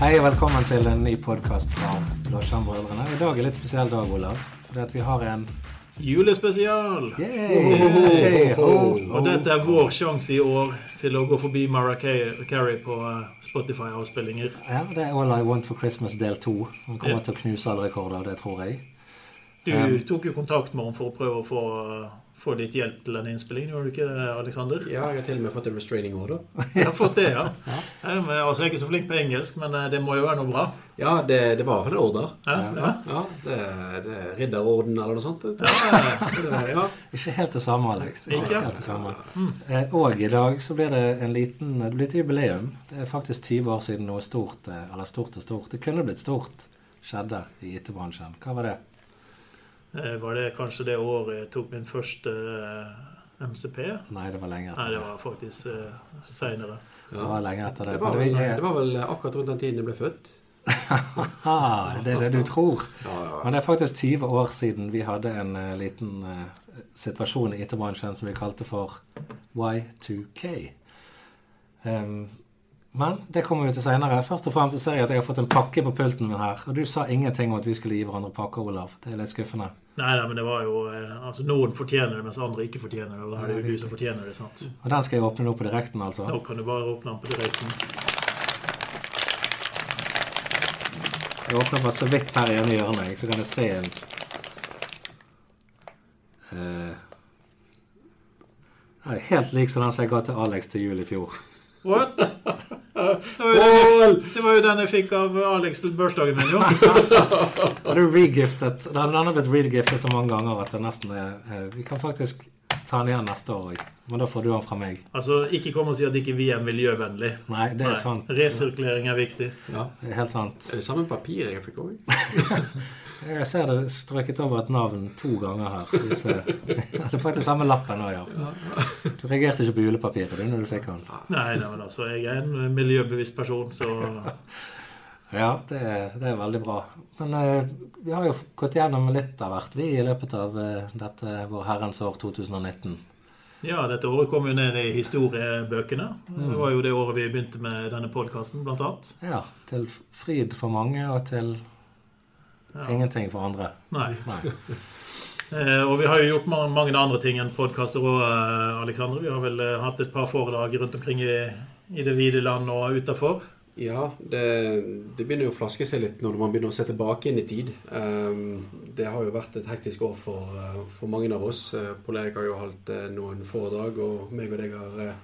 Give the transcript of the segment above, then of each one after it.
Hei og velkommen til en ny podkast fra Blåskjermbrødrene. I dag er litt spesiell dag, Olav. Fordi at vi har en Julespesial! Yay! Ho, ho. Og dette er vår sjanse i år til å gå forbi Mara Carey på eh, Spotify-avspillinger. Ja, det er All I Want for Christmas del to. Hun kommer yeah. til å knuse alle rekorder, det tror jeg. Du Um, tok jo kontakt med henne for å prøve å få, få litt hjelp til denne innspillingen, gjorde du ikke det, Alexander? Ja, jeg har til og med fått en restraining order. Jeg har fått det, ja. Jeg, men, altså, jeg er ikke så flink på engelsk, men eh, det må jo være noe bra. Ja, det, det var en order. Ja, ja. Ja, det, det er Ridderorden eller noe sånt. Ja. Ikke helt det samme, Alex. Ikke helt det samme. Eh, Og i dag så blir det en liten, det blir et jubileum. Det er faktisk 20 år siden noe stort, eh, eller stort og stort, det kunne blitt stort, skjedde i IT-bransjen. Hva var det? Eh, Var det kanskje det året jeg tok min første eh, MCP? Nei, det var lenge etter det det. var faktisk uh, seinere. Det var lenge etter det. Det, var vel, det var vel akkurat rundt den tiden jeg ble født. Ah, det er det du tror. Ja, ja. Men det er faktisk 20 år siden vi hadde en uh, liten uh, situasjon i IT-bransjen som vi kalte for Y2K. Em, men det kommer vi til seinere. Først og fremst ser jeg at jeg har fått en pakke på pulten min her. Og du sa ingenting om at vi skulle gi hverandre pakker, Olav. Det er litt skuffende. Nei, nei, men det var jo eh, Altså, noen fortjener det, mens andre ikke fortjener det. Og da er det jo du som fortjener det, sant? Og den skal jeg åpne nå på direkten, altså. Nå kan du bare åpne den på direkten. Jeg åpner bare så vidt her i ene hjørnet, så kan jeg se en uh, helt lik som den som jeg ga til Alex til jul i fjor. What? Det var, det var jo den jeg fikk av Alex til bursdagen min, jo. Har du regiftet Den den har blitt regiftet så mange ganger at det nesten er eh, Vi kan faktisk ta den igjen neste år òg. Men da får du den fra meg. Altså, ikke kom og si at ikke vi er miljøvennlig. Nei, det er Nei, sant. Resirkulering er viktig. ja. Det er helt sant. Er det samme papir jeg fikk òg? Jeg ser det strøket over et navn to ganger her. Se. Det er faktisk samme lappen òg, ja. Du reagerte ikke på julepapiret du når du fikk den. Nei, nei, men altså, jeg er en miljøbevisst person, så Ja, det det er veldig bra. Men eh, vi har jo gått gjennom litt av hvert, vi, i løpet av eh, dette vår herrens år 2019. Ja, dette året kom jo ned i historiebøkene. Mm. Det var jo det året vi begynte med denne podkasten, blant annet. Ja, til fryd for mange og til Ja. ingenting for andre. Nei. Nei. Eh, og vi har jo gjort mange, mange andre ting enn podkaster òg, Alexander. Vi har vel eh, hatt et par foredrag rundt omkring i, i det vide land og utafor. Ja, det, det begynner jo å flaske seg litt når man begynner å se tilbake inn i tid. Um, det har jo vært et hektisk år for, uh, for mange av oss. Uh, Pål Erik har jo holdt uh, noen foredrag, og meg og deg har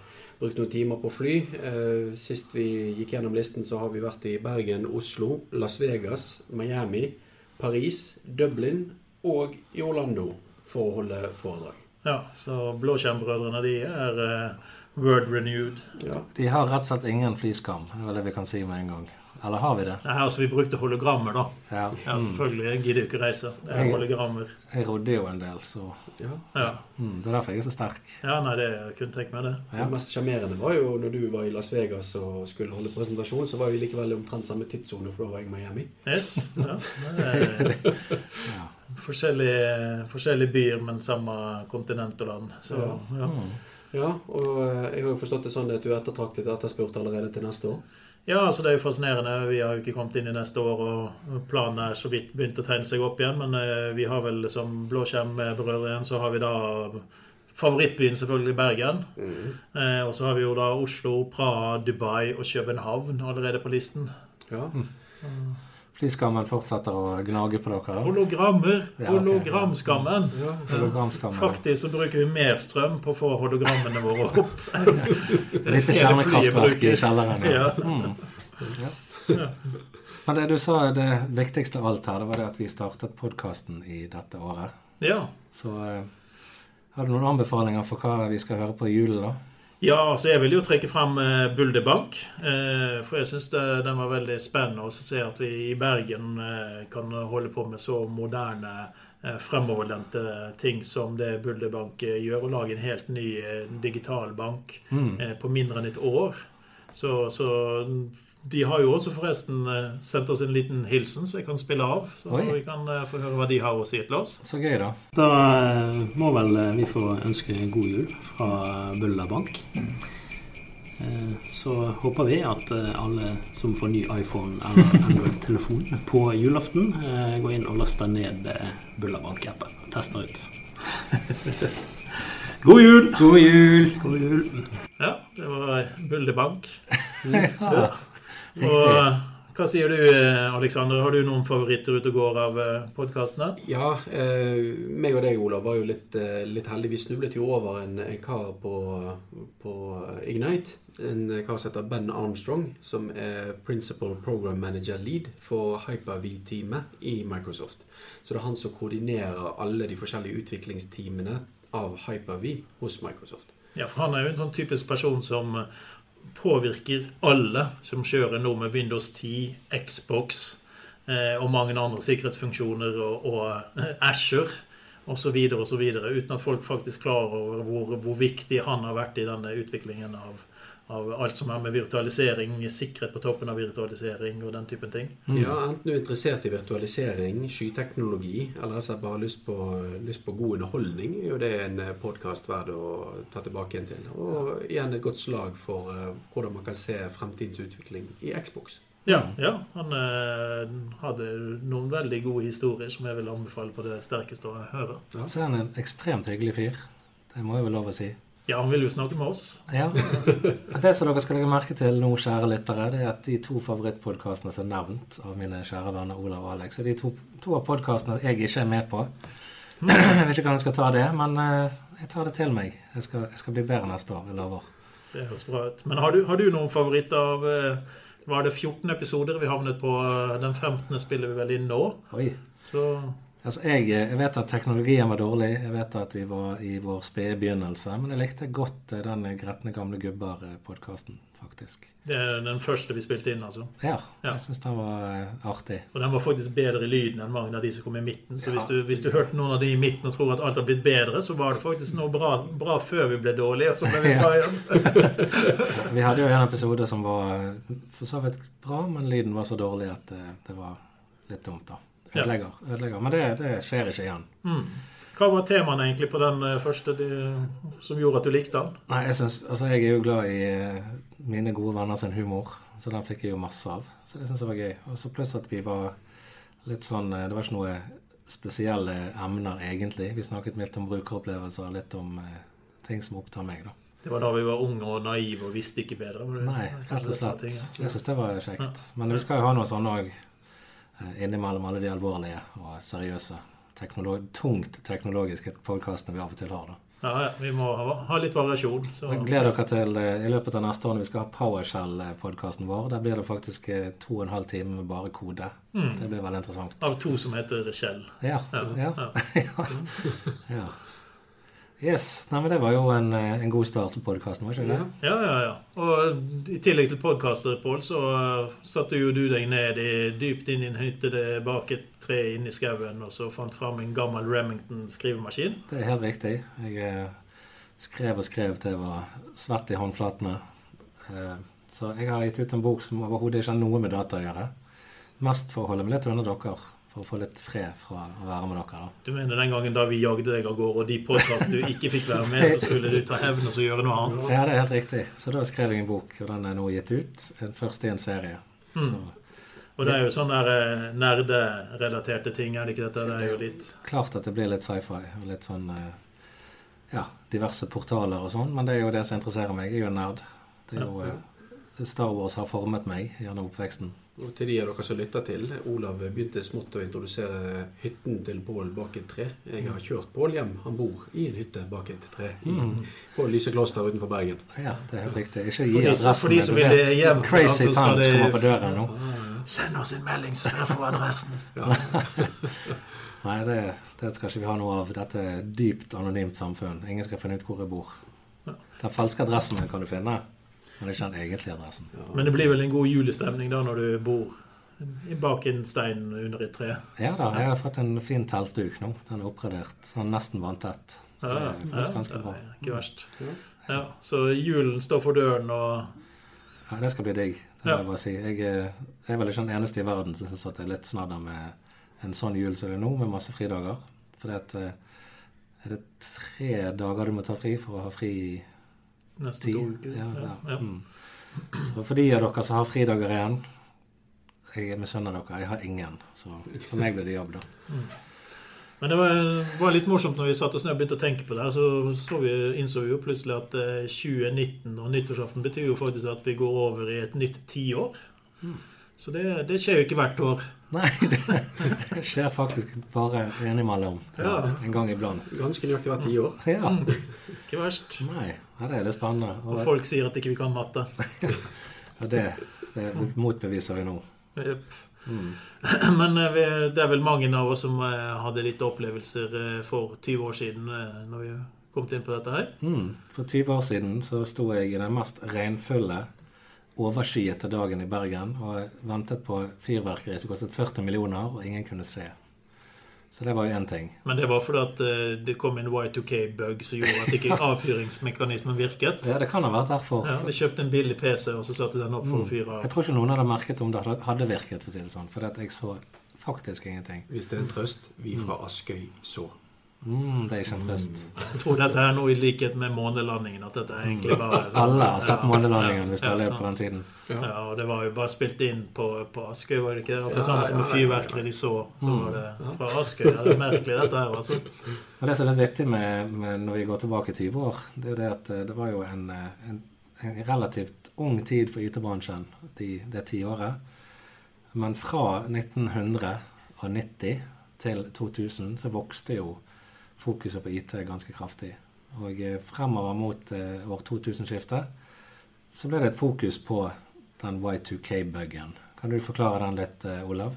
brukt noen timer på fly. Uh, sist vi gikk gjennom listen, så har vi vært i Bergen, Oslo, Las Vegas, Miami, Paris, Dublin og i Orlando for å holde foredrag. Ja, Så Blåskjermbrødrene de er uh, word renewed. Ja. De har rett og slett ingen flyskam, det er det vi kan si med en gang. Eller har vi det? Nei, altså Vi brukte hologrammer, da. Ja. Ja, selvfølgelig. Jeg gidder jo ikke reise. Det er hologrammer. Jeg rodde jo en del, så Ja. Ja, mm, det er derfor jeg er så sterk. ja nei, det jeg kunne tenkt meg det. Ja. Det mest sjarmerende var jo når du var i Las Vegas og skulle holde presentasjon, så var vi likevel i omtrent samme tidssone, for da var jeg i Miami. Yes. Ja, Ja. forskjellige, forskjellige byer, men samme kontinent og land. Så ja. Mm. Ja, og eh, jeg har jo forstått det sånn at du er ettertraktet og etterspurt allerede til neste år. Ja, altså det er jo fascinerende. Vi har jo ikke kommet inn i neste år, og planen er så vidt begynt å tegne seg opp igjen. Men eh, vi har vel som blåskjermberører igjen, så har vi da favorittbyen selvfølgelig Bergen. Eh, og så har vi jo da Oslo, Praha, Dubai og København allerede på listen. Ja. Flyskammen fortsetter å gnage på dere. Hologrammer! Ja, okay. Hologramskammen! ja. Hologramskammen. Faktisk så bruker vi mer strøm på å få hologrammene våre opp. Litt kjernekraftverk i kjelleren. Ja. Ja. Mm. Ja. Men det du sa, det viktigste av alt her, det var det at vi startet podkasten i dette året. Ja. Så eh, har du noen anbefalinger for hva vi skal høre på i julen, da? Ja, så jeg vil jo trekke frem Bulde Bulder Bank. Eh, for jeg syns den var veldig spennende å se at vi i Bergen eh, kan holde på med så moderne, fremoverlente ting som det Bulder Bank eh, gjør. Og lage en helt ny eh, digital bank Mm. eh, på mindre enn et år. Så, så de har jo også forresten eh, sendt oss en liten hilsen, så jeg kan spille av. Så Oi. vi kan eh, få høre hva de har å si til oss. Så gøy, da. Da eh, må vel vi få ønske god jul fra Buller Bank. Eh, Så håper vi at alle som får ny iPhone eller Android-telefon på julaften, eh, går inn og laster ned Bølla Bullerbank-appen og tester ut. God jul! God jul! God jul. Ja, det var Bullebank. Ja, Og eh, hva sier du, Aleksander? Alexander? Har du noen favoritter ute og går av podkastene? Ja, eh, meg og deg, Olav, var jo litt, eh, litt heldige. Vi snublet jo over en, en kar på, på Ignite. En kar som heter Ben Armstrong, som er Principal Program Manager Lead for Hyper-V-teamet i Microsoft. Så det er han som koordinerer alle de forskjellige utviklingsteamene av Hyper-V hos Microsoft. Ja, for han er jo en sånn typisk person som eh, påvirker alle som kjører nå med Windows 10, Xbox eh, og mange andre sikkerhetsfunksjoner og, og Azure osv. osv. Uten at folk faktisk klarer over hvor, hvor viktig han har vært i denne utviklingen av, av alt som er med virtualisering, sikkerhet på toppen av virtualisering og den typen ting. Ja, Enten du er interessert i virtualisering, skyteknologi, eller altså bare lyst på, lyst på god underholdning, er jo det en podkast verd å ta tilbake igjen til. Og igjen et godt slag for eh, hvordan man kan se fremtidens utvikling i Xbox. Ja, ja han eh, hadde noen veldig gode historier som jeg vil anbefale på det sterkeste å høre. Så er han en ekstremt hyggelig fyr. Det må jeg vel lov å si. Ja, han vil jo snakke med oss. Ja. Det som dere skal legge merke til nå, kjære lyttere, det er at de to favorittpodkastene som er nevnt av mine kjære venner Olav og Alex, er de to, to av podkastene jeg ikke er med på. Jeg vet ikke hvordan jeg skal ta det, men eh, jeg tar det til meg. Jeg skal, jeg skal bli bedre neste år. Jeg lover. Det høres bra ut. Men har du, har du noen favoritter av eh, Var det 14 episoder? Vi havnet på eh, den 15. spiller vi vel inn nå. Oi. Så Altså, jeg, jeg vet at teknologien var dårlig. Jeg vet at vi var i vår spede begynnelse. Men jeg likte godt eh, den Gretne gamle gubber-podkasten, faktisk. det er den første vi spilte inn, altså. Ja, Ja. jeg syns den var eh, artig. Og den var faktisk bedre i lyden enn mange av de som kom i midten. Så hvis du, hvis du hørte noen av de i midten og tror at alt har blitt bedre, så var det faktisk noe bra, bra før vi ble dårlige, og så ble vi bra igjen. Vi hadde jo en episode som var eh, for så vidt bra, men lyden var så dårlig at det, det var litt dumt, da. Ja. Ødelegger. ødelegger. Men det, det skjer ikke igjen. Mm. Hva var temaene egentlig på den eh, første de, som gjorde at du likte den? Nei, jeg, synes, altså, jeg er jo glad i eh, mine gode venner sin humor, så den fikk jeg jo masse av. Så det syns jeg var gøy. Og så pluss at vi var litt sånn eh, Det var ikke noe spesielle emner, egentlig. Vi snakket litt om brukeropplevelser, litt om eh, ting som opptar meg, da. Det var da vi var unge og naive og visste ikke bedre. Nei, rett og slett. Jeg syns det var kjekt. Men vi skal jo ha noe sånn òg innimellom alle de alvorlige og seriøse, teknolog tungt teknologiske podkastene vi av og til har. da. Ja, ja, vi må ha, ha litt variasjon. Så. Gled dere til eh, i løpet av neste år når vi skal ha PowerShell-podkasten vår. Der blir det faktisk eh, to og en halv time med bare kode. Mm. Det blir veldig interessant. Av to som heter Shell. Ja. Ja, ja. ja. ja. ja. Yes. Nei, men det var jo en, eh, en god start på podkasten, det? Ja, ja, ja. Og i tillegg til podkaster, Pål, så uh, satte jo du deg ned i, dypt inn i en hytte bak et tre inne i skauen og så fant fram en gammel Remington skrivemaskin. Det er helt riktig. Jeg eh, skrev og skrev til jeg var svett i håndflatene. Eh, så jeg har gitt ut en bok som overhodet ikke har noe med data å gjøre. Mest for å holde meg litt under dere. For å få litt fred fra å være med dere. da. Du mener den gangen da vi jagde deg av gårde, og de podkastene du ikke fikk være med, så skulle du ta hevn og så gjøre noe annet? Ja, det er helt riktig. Så da skrev jeg en bok, og den er nå gitt ut. Først i en serie. Mm. Så Og det er jo sånne der, eh, nerderelaterte ting, er det ikke dette? Det er jo litt klart at det blir litt sci-fi og litt sånn eh, Ja, diverse portaler og sånn, men det er jo det som interesserer meg. Jeg er jo nerd. Det er jo eh, Star Wars har formet meg gjennom oppveksten. Og til de av dere som lytter til, Olav begynte smått å introdusere hytten til Pål bak et tre. Jeg har kjørt Pål hjem. Han bor i en hytte bak et tre i, Mm. på Lysekloster utenfor Bergen. Ja, det er helt riktig. Ikke gi de adressen. for de som vil hjem, Crazy altså, fans det- kommer på døren nå. Send oss en melding, så dere får adressen! Nei, det, det skal ikke vi ha noe av. Dette er dypt anonymt samfunn. Ingen skal finne ut hvor jeg bor. Den falske adressen kan du finne, men ikke den egentlige adressen. Men det blir vel en god julestemning da når du bor bak en stein under et tre? Ja da, jeg har fått en fin teltduk nå. Den er oppgradert. Den er nesten vanntett. Så det Ja, er ja, ganske bra. ikke verst. Ja. Ja, så julen står for døren, og Ja, det skal bli digg. Det må Ja. jeg bare si. Jeg er, jeg er vel ikke den eneste i verden som syns det er litt snadder med en sånn jul som det er nå, med masse fridager. For det at, eh, er det tre dager du må ta fri for å ha fri nesten to uker. Ja, Ja, ja. Mm. Så for de av dere som har fridager igjen Jeg misunner dere. Jeg har ingen. Så for meg blir det jobb, da. Men det var, var litt morsomt når vi satt oss ned og begynte å tenke på det. her, Så, så vi, innså vi jo plutselig at eh, 2019 og nyttårsaften betyr jo faktisk at vi går over i et nytt tiår. Så det, det skjer jo ikke hvert år. Nei, det, det skjer faktisk bare innimellom. Ja, Ja. en gang iblant. Ganske nøyaktig hvert tiår. Ja. Ikke verst. Nei, ja, det er litt spennende. Og Og, folk sier at ikke vi kan matte. ja, det, det motbeviser vi nå. Yep. Mm. Men eh, vi, det er vel mange av oss som eh, hadde litt opplevelser eh, for 20 år siden når vi kom inn på dette her. Mm. For 20 år siden så sto jeg i den mest regnfulle, overskyete dagen i Bergen og ventet på fyrverkeri som kostet 40 millioner, og ingen kunne se. Så det var jo én ting. Men det var fordi at eh, det kom en Y2K-bug som gjorde at ikke avfyringsmekanismen virket. Ja, det kan ha vært derfor. Ja, De kjøpte en billig PC, og så satte den opp for å fyre Mm. Jeg tror ikke noen hadde merket om det hadde virket, for å si det sånn. For jeg så faktisk ingenting. Hvis det er en trøst. Vi fra Askøy så. Mm, det er ikke en trøst. Jeg tror dette er noe i likhet med månelandingen. At dette er egentlig bare sånn- Alle har sett Ja, månelandingen hvis du ja, har levd på den tiden. Ja, og det var jo bare spilt inn på, på Askøy, var det ikke? det? Og på Ja, samme som med ja, ja, de så, så var det fra Askøy. Ja, det er merkelig, dette her, altså. Og det som er litt vittig med, med når vi går tilbake 20 år, det er jo det at eh, det var jo en, eh, en, en relativt ung tid for IT-bransjen de, det tiåret. Men fra 1990 til 2000 så vokste jo fokuset på IT ganske kraftig. Og eh, fremover mot eh, år 2000-skiftet så ble det et fokus på den Y2K-buggen. Kan du forklare den litt, eh, Olav?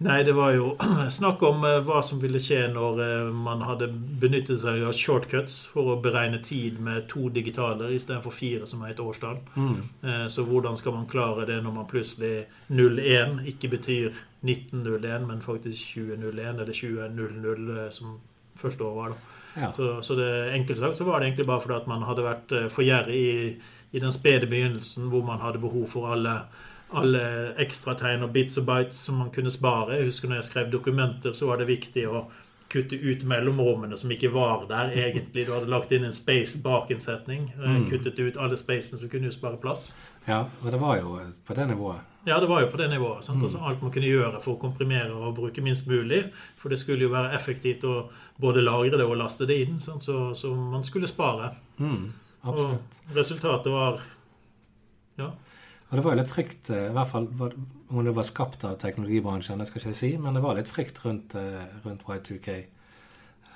Nei, det var jo snakk om hva som ville skje når man hadde benyttet seg av shortcuts for å beregne tid med to digitaler istedenfor fire, som er et årstall. Eh, Så hvordan skal man klare det når man plutselig 01 ikke betyr 1901, men faktisk 2001 eller 2000, eh, som første år var, da. Ja. Så, så det enkelt sagt så var det egentlig bare fordi at man hadde vært eh, for gjerrig i, i den spede begynnelsen, hvor man hadde behov for alle, alle ekstrategn og bits og bites som man kunne spare. Jeg husker når jeg skrev dokumenter, så var det viktig å kutte ut mellomrommene som ikke var der egentlig. Du hadde lagt inn en space bak en setning. eh, Kuttet ut alle spacene, som kunne spare plass. ja, og det var jo på det nivået. Ja, det var jo på det nivået. Sant? Altså alt man kunne gjøre for å komprimere og bruke minst mulig. For det skulle jo være effektivt å både lagre det og laste det inn. Så, så man skulle spare. Mm, absolutt. Og resultatet var Ja. Og det var jo litt frykt, eh, i hvert fall om det var skapt av teknologibransjen, det skal ikke jeg si, men det var litt frykt rundt, eh, rundt Y2K.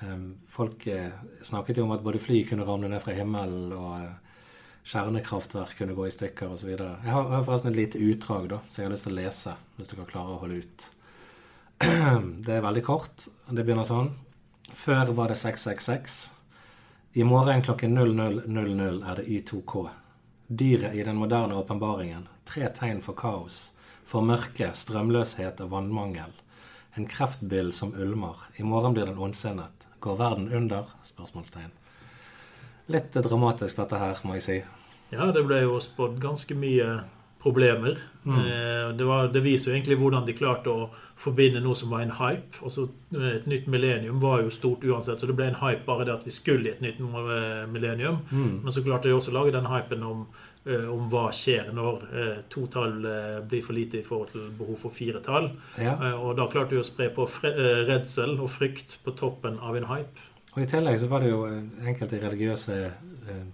Um, Folk eh, snakket jo om at både fly kunne ramle ned fra himmelen, og kjernekraftverk kunne gå i stykker osv. Jeg jeg har forresten et lite utdrag da, som jeg har lyst til å lese, hvis dere klarer å holde ut. Det er veldig kort. Det begynner sånn. Før var det 666. I morgen klokken 00.00 er det Y2K. Dyret i den moderne åpenbaringen. Tre tegn for kaos. For mørke, strømløshet og vannmangel. En kreftbill som ulmer. I morgen blir den ondsinnet. Går verden under? Spørsmålstegn. Litt dramatisk dette her, må jeg si. ja, det ble jo spådd ganske mye problemer. Mm. Det, var, det viser jo egentlig hvordan de klarte å forbinde noe som var en hype. Også et nytt millennium var jo stort uansett, så det ble en hype bare det at vi skulle i et nytt millennium. millennium. Men så klarte de også å lage den hypen om, eh, om hva skjer når eh, to tall eh, blir for lite i forhold til behov for fire tall. Ja. Eh, Og da klarte de å spre på eh, redsel og frykt på toppen av en hype. Og i tillegg så var det jo eh, enkelte religiøse eh,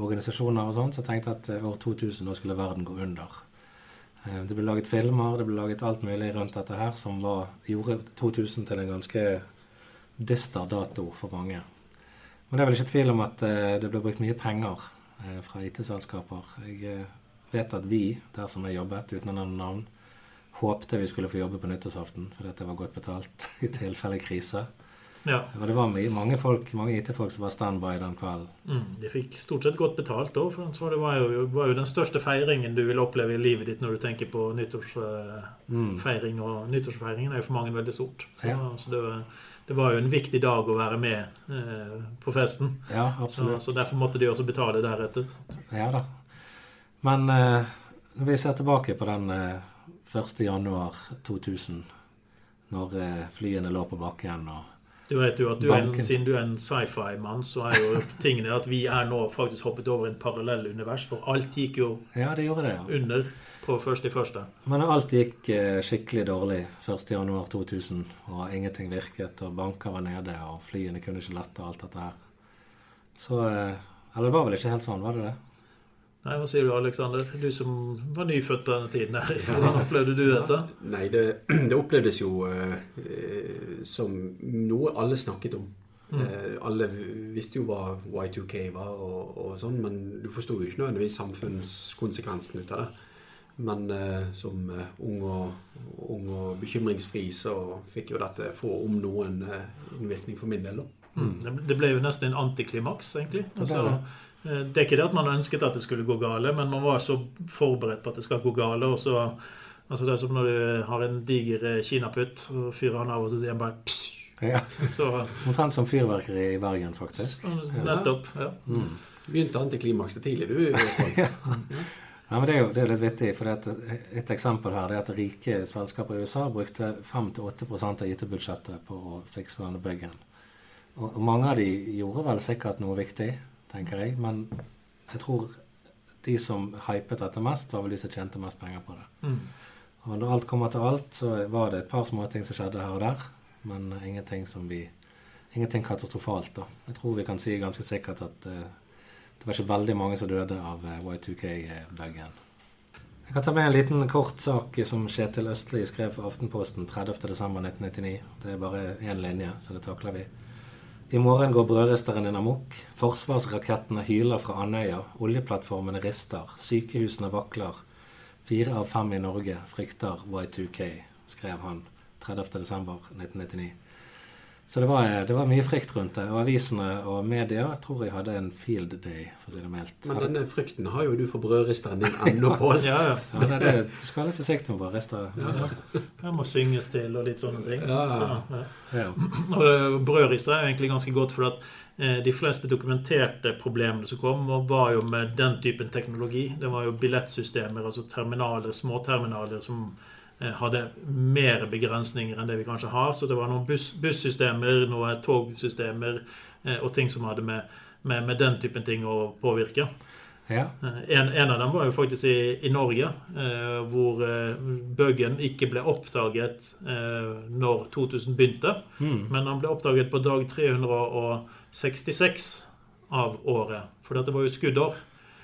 organisasjoner og sånt som tenkte at eh, år 2000 nå skulle verden gå under. Eh, det ble laget filmer, det ble laget alt mulig rundt dette her som var, gjorde 2000 til en ganske dyster dato for mange. Men det er vel ikke tvil om at eh, det ble brukt mye penger eh, fra IT-selskaper. Jeg vet at vi, der som jeg jobbet, uten å nevne navn, håpte vi skulle få jobbe på nyttårsaften fordi det var godt betalt i tilfelle krise. Ja. Og det var mange folk, mange IT-folk som var standby den kvelden. Mm, de fikk stort sett godt betalt òg, for det var jo, var jo den største feiringen du vil oppleve i livet ditt når du tenker på nyttårsfeiring. Og nyttårsfeiringen er jo for mange veldig stort. Så, Ja. så det, var, det var jo en viktig dag å være med eh, på festen. Ja, Så, absolutt. så derfor måtte de også betale deretter. Ja da. Men eh, når vi ser tilbake på den eh, 1. januar 2000, når eh, flyene lå på bakken og Du vet jo at du en, Siden du er en sci-fi-mann, så er jo tingene at vi er nå faktisk hoppet over en parallell univers. For alt gikk jo Ja, det det. ja. under på første i første. Men alt gikk eh, skikkelig dårlig 1.1.2000, og ingenting virket, og banker var nede, og flyene kunne ikke lette, og alt dette her. Så eh, Eller det var vel ikke helt sånn, var det det? Nei, Hva sier du, Aleksander? Du som var nyfødt på denne tiden. her. Hvordan opplevde du dette? Nei, det, det opplevdes jo eh, som noe alle snakket om. Eh, alle visste jo hva Y2K var og, og sånn, men du forsto jo ikke nødvendigvis samfunnskonsekvensen ut av det. Men eh, som eh, ung, og, ung og bekymringsfri så fikk jo dette få om noen eh, innvirkning for min del. da. Mm. Det- ble jo nesten en antiklimaks, egentlig. Altså, det. eh, er ikke det at man ønsket at det skulle gå gale, men man var så forberedt på at det skal gå gale. og så Altså Det er som når du har en diger eh, kinaputt, og fyrer han av, og så sier han bare pss. Ja. Så Omtrent som fyrverkeri i Bergen, faktisk. Nettopp. ja. Begynte antiklimakset tidlig, du. ja. Ja, men Det er jo det er litt vittig. for det at Et eksempel her det er at rike selskaper i USA brukte 5-8 av IT-budsjettet på å fikse denne byggen. Og og mange av de gjorde vel sikkert noe viktig, tenker jeg. Men jeg tror de som hypet dette mest, var vel de som tjente mest penger på det. Mm. Og når alt kommer til alt, så var det et par småting som skjedde her og der. Men ingenting som vi Ingenting katastrofalt, da. Jeg tror vi kan si ganske sikkert at uh, det var ikke veldig mange som døde av uh, Y2K-buggen. Jeg kan ta med en liten kort sak som Kjetil Østli skrev for Aftenposten 30.12.1999. Det er bare én linje, så det takler vi. I morgen går brødristeren din amok. Forsvarsrakettene hyler fra Andøya. Oljeplattformene rister. Sykehusene vakler. Fire av fem i Norge frykter Y2K, skrev han 30.12.1999. Så det var, det var mye frykt rundt det. Og avisene og media tror jeg hadde en field day, for å si det meldt. Men denne frykten har jo du for brødristeren din ennå, Pål. Ja, ja. Ja, det det. Du skal være forsiktig med brødrister. Ja. Jeg må synges til og litt sånne ting. Ja, ja. Så, ja. Ja. Og brødristere brødrister er egentlig ganske godt, for at eh, de fleste dokumenterte problemene som kom, var jo med den typen teknologi. Det var jo billettsystemer, altså terminaler, småterminaler, som eh, hadde mer begrensninger enn det vi kanskje har. Så det var noen buss, bussystemer, noen togsystemer eh, og ting som hadde med, med, med den typen ting å påvirke. ja. Eh, En, en av dem var jo faktisk i, i Norge, eh, hvor eh, buggen ikke ble oppdaget eh, når 2000 begynte. Mm. Men han ble oppdaget på dag 366 av året. For dette var jo skuddår.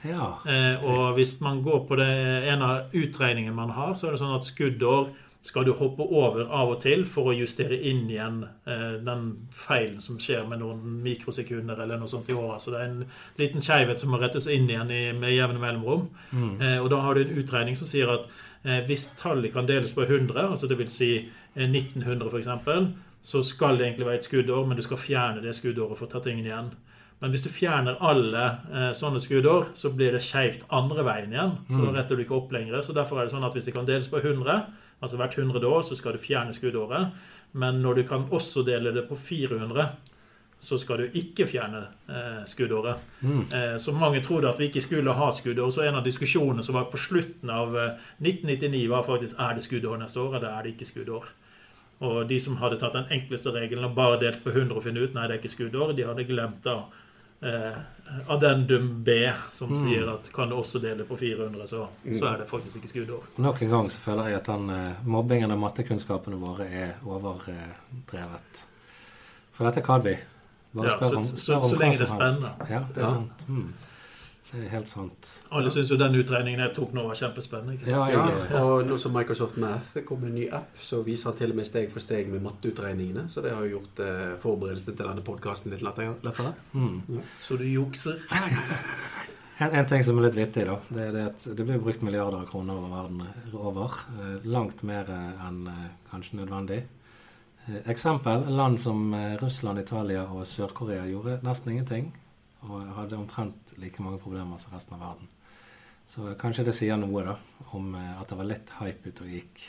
Ja. Eh, og hvis man går på det, en av utregningene man har, så er det sånn at skuddår skal du hoppe over av og til for å justere inn igjen eh, den feilen som skjer med noen mikrosekunder eller noe sånt i året. Så det er en liten skeivhet som må rettes inn igjen i, med jevne mellomrom. Eh, og da har du en utregning som sier at eh, hvis tallet kan deles på 100, altså det vil si eh, 1900 f.eks., så skal det egentlig være et skuddår, men du skal fjerne det skuddåret for å ta tingen igjen. Men hvis du fjerner alle eh, sånne skuddår, så blir det skeivt andre veien igjen. Så da retter du ikke opp lenger. Så derfor er det sånn at hvis det kan deles på 100, altså hvert 100 år, så skal du fjerne skuddåret. Men når du kan også dele det på 400, så skal du ikke fjerne eh, skuddåret. Eh, så mange trodde at vi ikke skulle ha skuddår. Så en av diskusjonene som var på slutten av eh, 1999, var faktisk er det skuddår neste år, eller er det ikke skuddår. Og de som hadde tatt den enkleste regelen og bare delt på 100 og funnet ut nei, det er ikke skuddår, de hadde glemt da eh, addendum B, som sier at kan du også dele på 400, så, så er det faktisk ikke skuddår. Nok en gang så føler jeg at den eh, mobbingen av mattekunnskapene våre er overdrevet. For dette kan vi. Bare Ja, spør så- om, så- så, om så lenge det er spennende. Ja, det er Ja. sant. Mm. Det er helt sant. Alle syns jo den utregningen jeg tok nå, var kjempespennende. ikke sant? Ja, Ja, jeg, og nå som Microsoft Math kom kom en ny app, så viser han til og med steg for steg med matteutregningene. Så det har jo gjort eh, forberedelsene til denne podkasten litt lettere. Mm. Ja. Så du jukser. En, en ting som er litt vittig, da, det er det at det blir brukt milliarder av kroner over verden over. Eh, langt mer eh, enn eh, kanskje nødvendig. Eh, eksempel land som eh, Russland, Italia og Sør-Korea gjorde nesten ingenting. Og hadde omtrent like mange problemer som resten av verden. Så kanskje det sier noe da, om eh, at det var litt hype ute og gikk.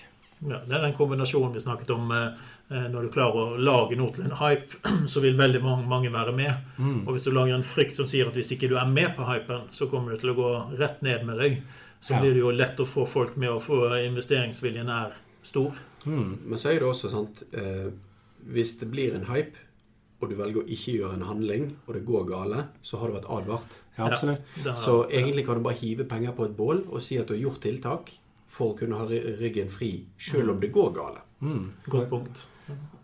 Ja, det er den kombinasjonen vi snakket om. eh, eh, Når du klarer å lage noe til en hype, så vil veldig mange, mange være med. Og hvis du lager en frykt som sier at hvis ikke du er med på hypen, så kommer du til å gå rett ned med deg, så Ja. blir det jo lett å få folk med, og få investeringsviljen er stor. Mm. Men så er det også sant eh, Hvis det blir en hype, og du velger å ikke gjøre en handling, og det går gale, så har du vært advart. Ja, absolutt. Ja, Så egentlig kan du bare hive penger på et bål og si at du har gjort tiltak for å kunne ha ryggen fri, selv om det går gale. Mm. Godt punkt.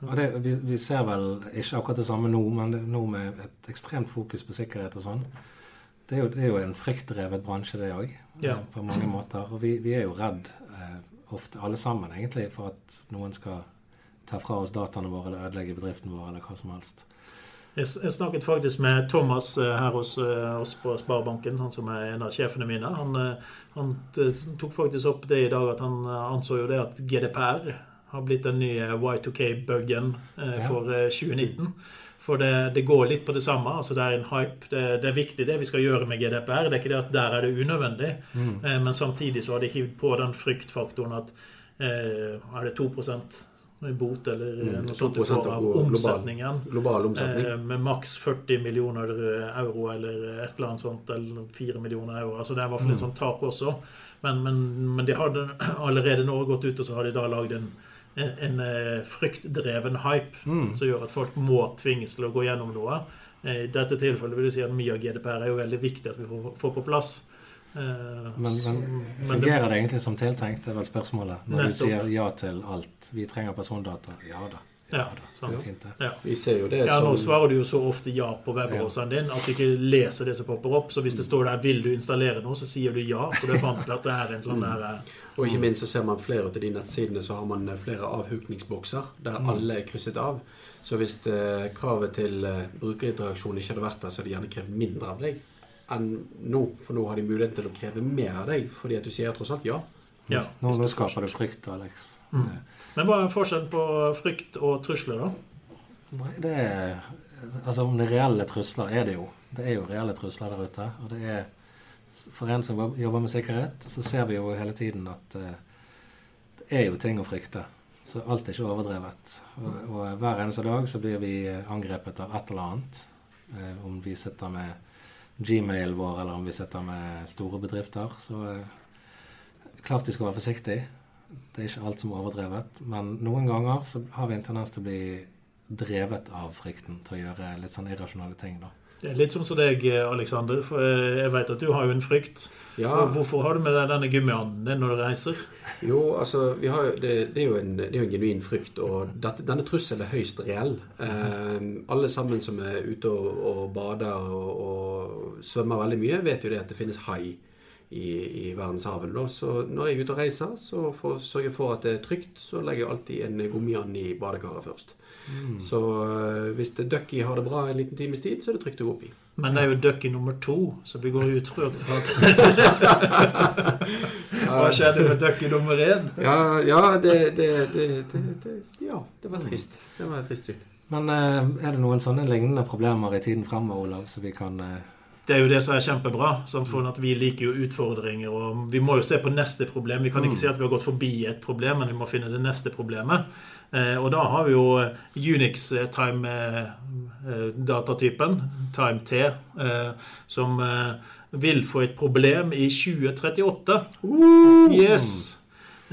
Og det, vi, vi ser vel ikke akkurat det samme nå, men det, nå med et ekstremt fokus på sikkerhet og sånn. Det er jo, det er jo en fryktdrevet bransje, det òg, Ja. på mange måter. Og vi, vi er jo redd eh, ofte, alle sammen egentlig, for at noen skal ta fra oss dataene våre eller ødelegge bedriften vår eller hva som helst. Jeg, jeg snakket faktisk med Thomas eh, her hos eh, oss på Sparebanken, han som er en av sjefene mine. Han, eh, han tok faktisk opp det i dag at han anså jo det at GDPR har blitt den nye Y2K-buggen eh, for eh, 2019. For det, det går litt på det samme. altså Det er en hype. Det, det er viktig det vi skal gjøre med GDPR. Det er ikke det at der er det unødvendig. Mm. Men samtidig så har de hivd på den fryktfaktoren at eh, er det 2 bot eller eh, Mm, noe sånt av global- omsetningen. Global omsetning. Eh, med maks 40 millioner euro eller et eller annet sånt, eller 4 millioner euro. Altså Det er i hvert fall et sånt tak også. Men, men, men de hadde allerede nå gått ut, og så har de da lagd en, en, en eh, fryktdreven hype Mm. som gjør at folk må tvinges til å gå gjennom noe. Eh, I dette tilfellet vil jeg si at mye av GDPR er jo veldig viktig at vi får, får på plass. Eh, Men, men men fungerer det egentlig som tiltenkt, det er vel spørsmålet. Når du sier ja til alt. Vi trenger persondata. Ja da. Ja, det. Ja. Vi ser jo det Ja, nå svarer du jo så ofte ja på webbrowseren din at du ikke leser det som popper opp. Så hvis det står der 'vil du installere noe', så sier du ja, for du er vant til at det er en sånn der mm. Og ikke minst så ser man flere av de nettsidene så har man flere avhukningsbokser der alle er krysset av. Så hvis det, kravet til eh, brukerinteraksjon ikke hadde vært der, så hadde de gjerne krevd mindre av deg enn nå. For nå har de muligheten til å kreve mer av deg, fordi at du sier tross alt ja. ja. Nå, nå skaper du frykt, Alex. Mm. Men hva er forskjellen på frykt og trusler, da? Nei, det er Altså, om det er reelle trusler, er det jo. Det er jo reelle trusler der ute. Og det er For en som jobber med sikkerhet, så ser vi jo hele tiden at uh, det er jo ting å frykte. Så alt er ikke overdrevet. Og, og hver eneste dag så blir vi angrepet av et eller annet. Uh, om vi sitter med Gmail vår, eller om vi sitter med store bedrifter. Så eh, klart vi skal være forsiktige. Det er ikke alt som er overdrevet. Men noen ganger så har vi en tendens til å bli drevet av frykten til å gjøre litt sånn irrasjonale ting, da. Det er litt som som deg, Aleksander. For eh, jeg vet at du har jo en frykt. Ja, Hvorfor har du med deg denne gummianden din når du reiser? Jo, altså vi har, det, det, er jo en, det er jo en genuin frykt, og dette, denne trusselen er høyst reell. Eh, alle sammen som er ute og, og bader og, og svømmer veldig mye, vet jo det at det finnes hai i, i. Da. Så når jeg er ute og reiser, så for sørger jeg for at det er trygt, så legger jeg alltid en gummian i badekaret først. Så eh, hvis det ducky har det bra en liten times tid, så er det trygt å gå opp i. Men det er jo ducky nummer to, så vi går ut fra at Hva skjedde med ducky nummer én? Ja, ja det, det, det, det, det Ja, det var trist. Det var trist. syn. Men eh, er det noen sånne lignende problemer i tiden fremover, Olav, som vi kan eh, Det er jo det som er kjempebra. Sant? For at Vi liker jo utfordringer, og vi må jo se på neste problem. Vi kan ikke si at vi har gått forbi et problem, men vi må finne det neste problemet. Eh, og da har vi jo Unix-time-datatypen, Time-T, eh, som eh, vil få et problem i 2038. Yes!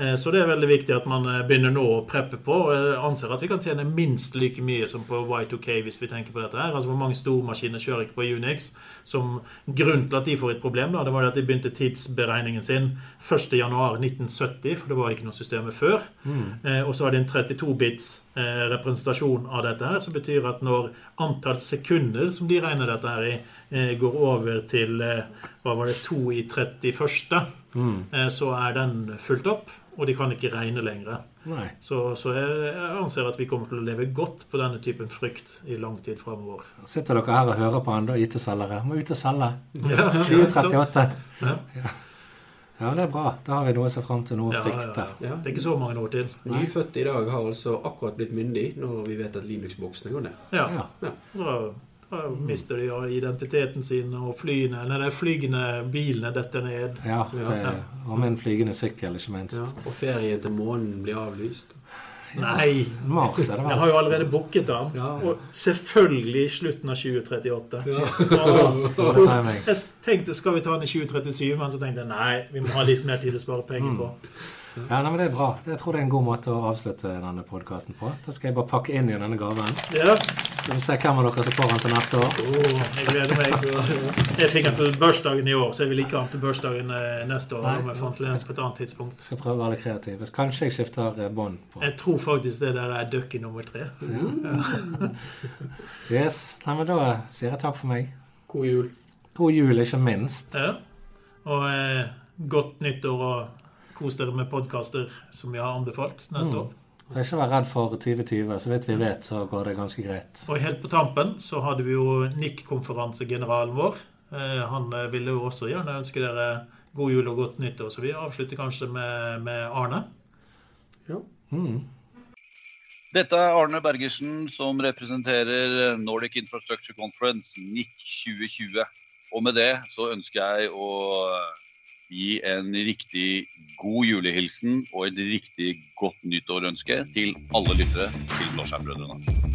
Eh, Så det er veldig viktig at man eh, begynner nå å preppe på. og Jeg anser at vi kan tjene minst like mye som på Y2K hvis vi tenker på dette. her. Altså Hvor mange stormaskiner kjører ikke på Unix? Som grunn til at de får et problem, da, det var det at de begynte tidsberegningen sin 1.1.1970, for det var ikke noe systemet før. Eh, og så har de en 32-bits eh, representasjon av dette, her, som betyr at når antall sekunder som de regner dette her i, eh, går over til hva var det, 2 i 31., eh, så er den fulgt opp, og de kan ikke regne lenger. Så, så jeg, jeg anser at vi kommer til å leve godt på denne typen frykt i lang tid framover. Sitter dere her og hører på andre IT-selgere? Må ut og selge. Ja, 2038. Ja. Ja, det er bra. Da har vi noe å se fram til. Noe å frykte. ja. Det er ikke så mange år til. Nyfødte i dag har altså akkurat blitt myndig når vi vet at Linux-boksene går ned. Ja, Ja. Da, mister de identiteten sin, og flyene, nei, de flygende bilene detter ned. Ja, det, og med en flygende sykkel, ikke minst. Ja, og ferien til månen blir avlyst. Nei! Mars er det Jeg har jo allerede booket den. Ja. Og selvfølgelig i slutten av 2038. Ja. Ja. Jeg tenkte skal vi ta den i 2037, men så tenkte jeg nei, vi må ha litt mer tid å spare penger på. Ja, nei, men Det er bra. Jeg tror det er en god måte å avslutte denne podkasten på. Da skal jeg bare pakke inn i denne gaven. Ja, Så vi får se hvem av dere som får den til neste år. Oh, jeg gleder meg. Jeg fikk den på bursdagen i år, så jeg vil ikke ha den til bursdagen eh, neste år. Nei. om jeg fant den på et annet tidspunkt. Skal prøve å være litt kreativ. Kanskje jeg skifter eh, bånd på. Jeg tror faktisk det der er ducky nummer tre. Yes. Nei, men da sier jeg takk for meg. God jul. God jul, ikke minst. Ja. Og eh, godt nyttår, og kos dere med podkaster som vi har anbefalt neste Mm. år. Og ikke vær redd for 2020. Så vidt vi vet, så går det ganske greit. Og helt på tampen så hadde vi jo NIK-konferansegeneralen vår. Eh, han eh, ville jo også gjerne ønske dere god jul og godt nyttår, så vi avslutter kanskje med, med Arne. Mm. Dette er Arne Bergersen som representerer Nordic Infrastructure Conference, NIC 2020. Og med det så ønsker jeg å gi en riktig god julehilsen og et riktig godt nyttårønske til alle lyttere til Blåskjermbrødrene.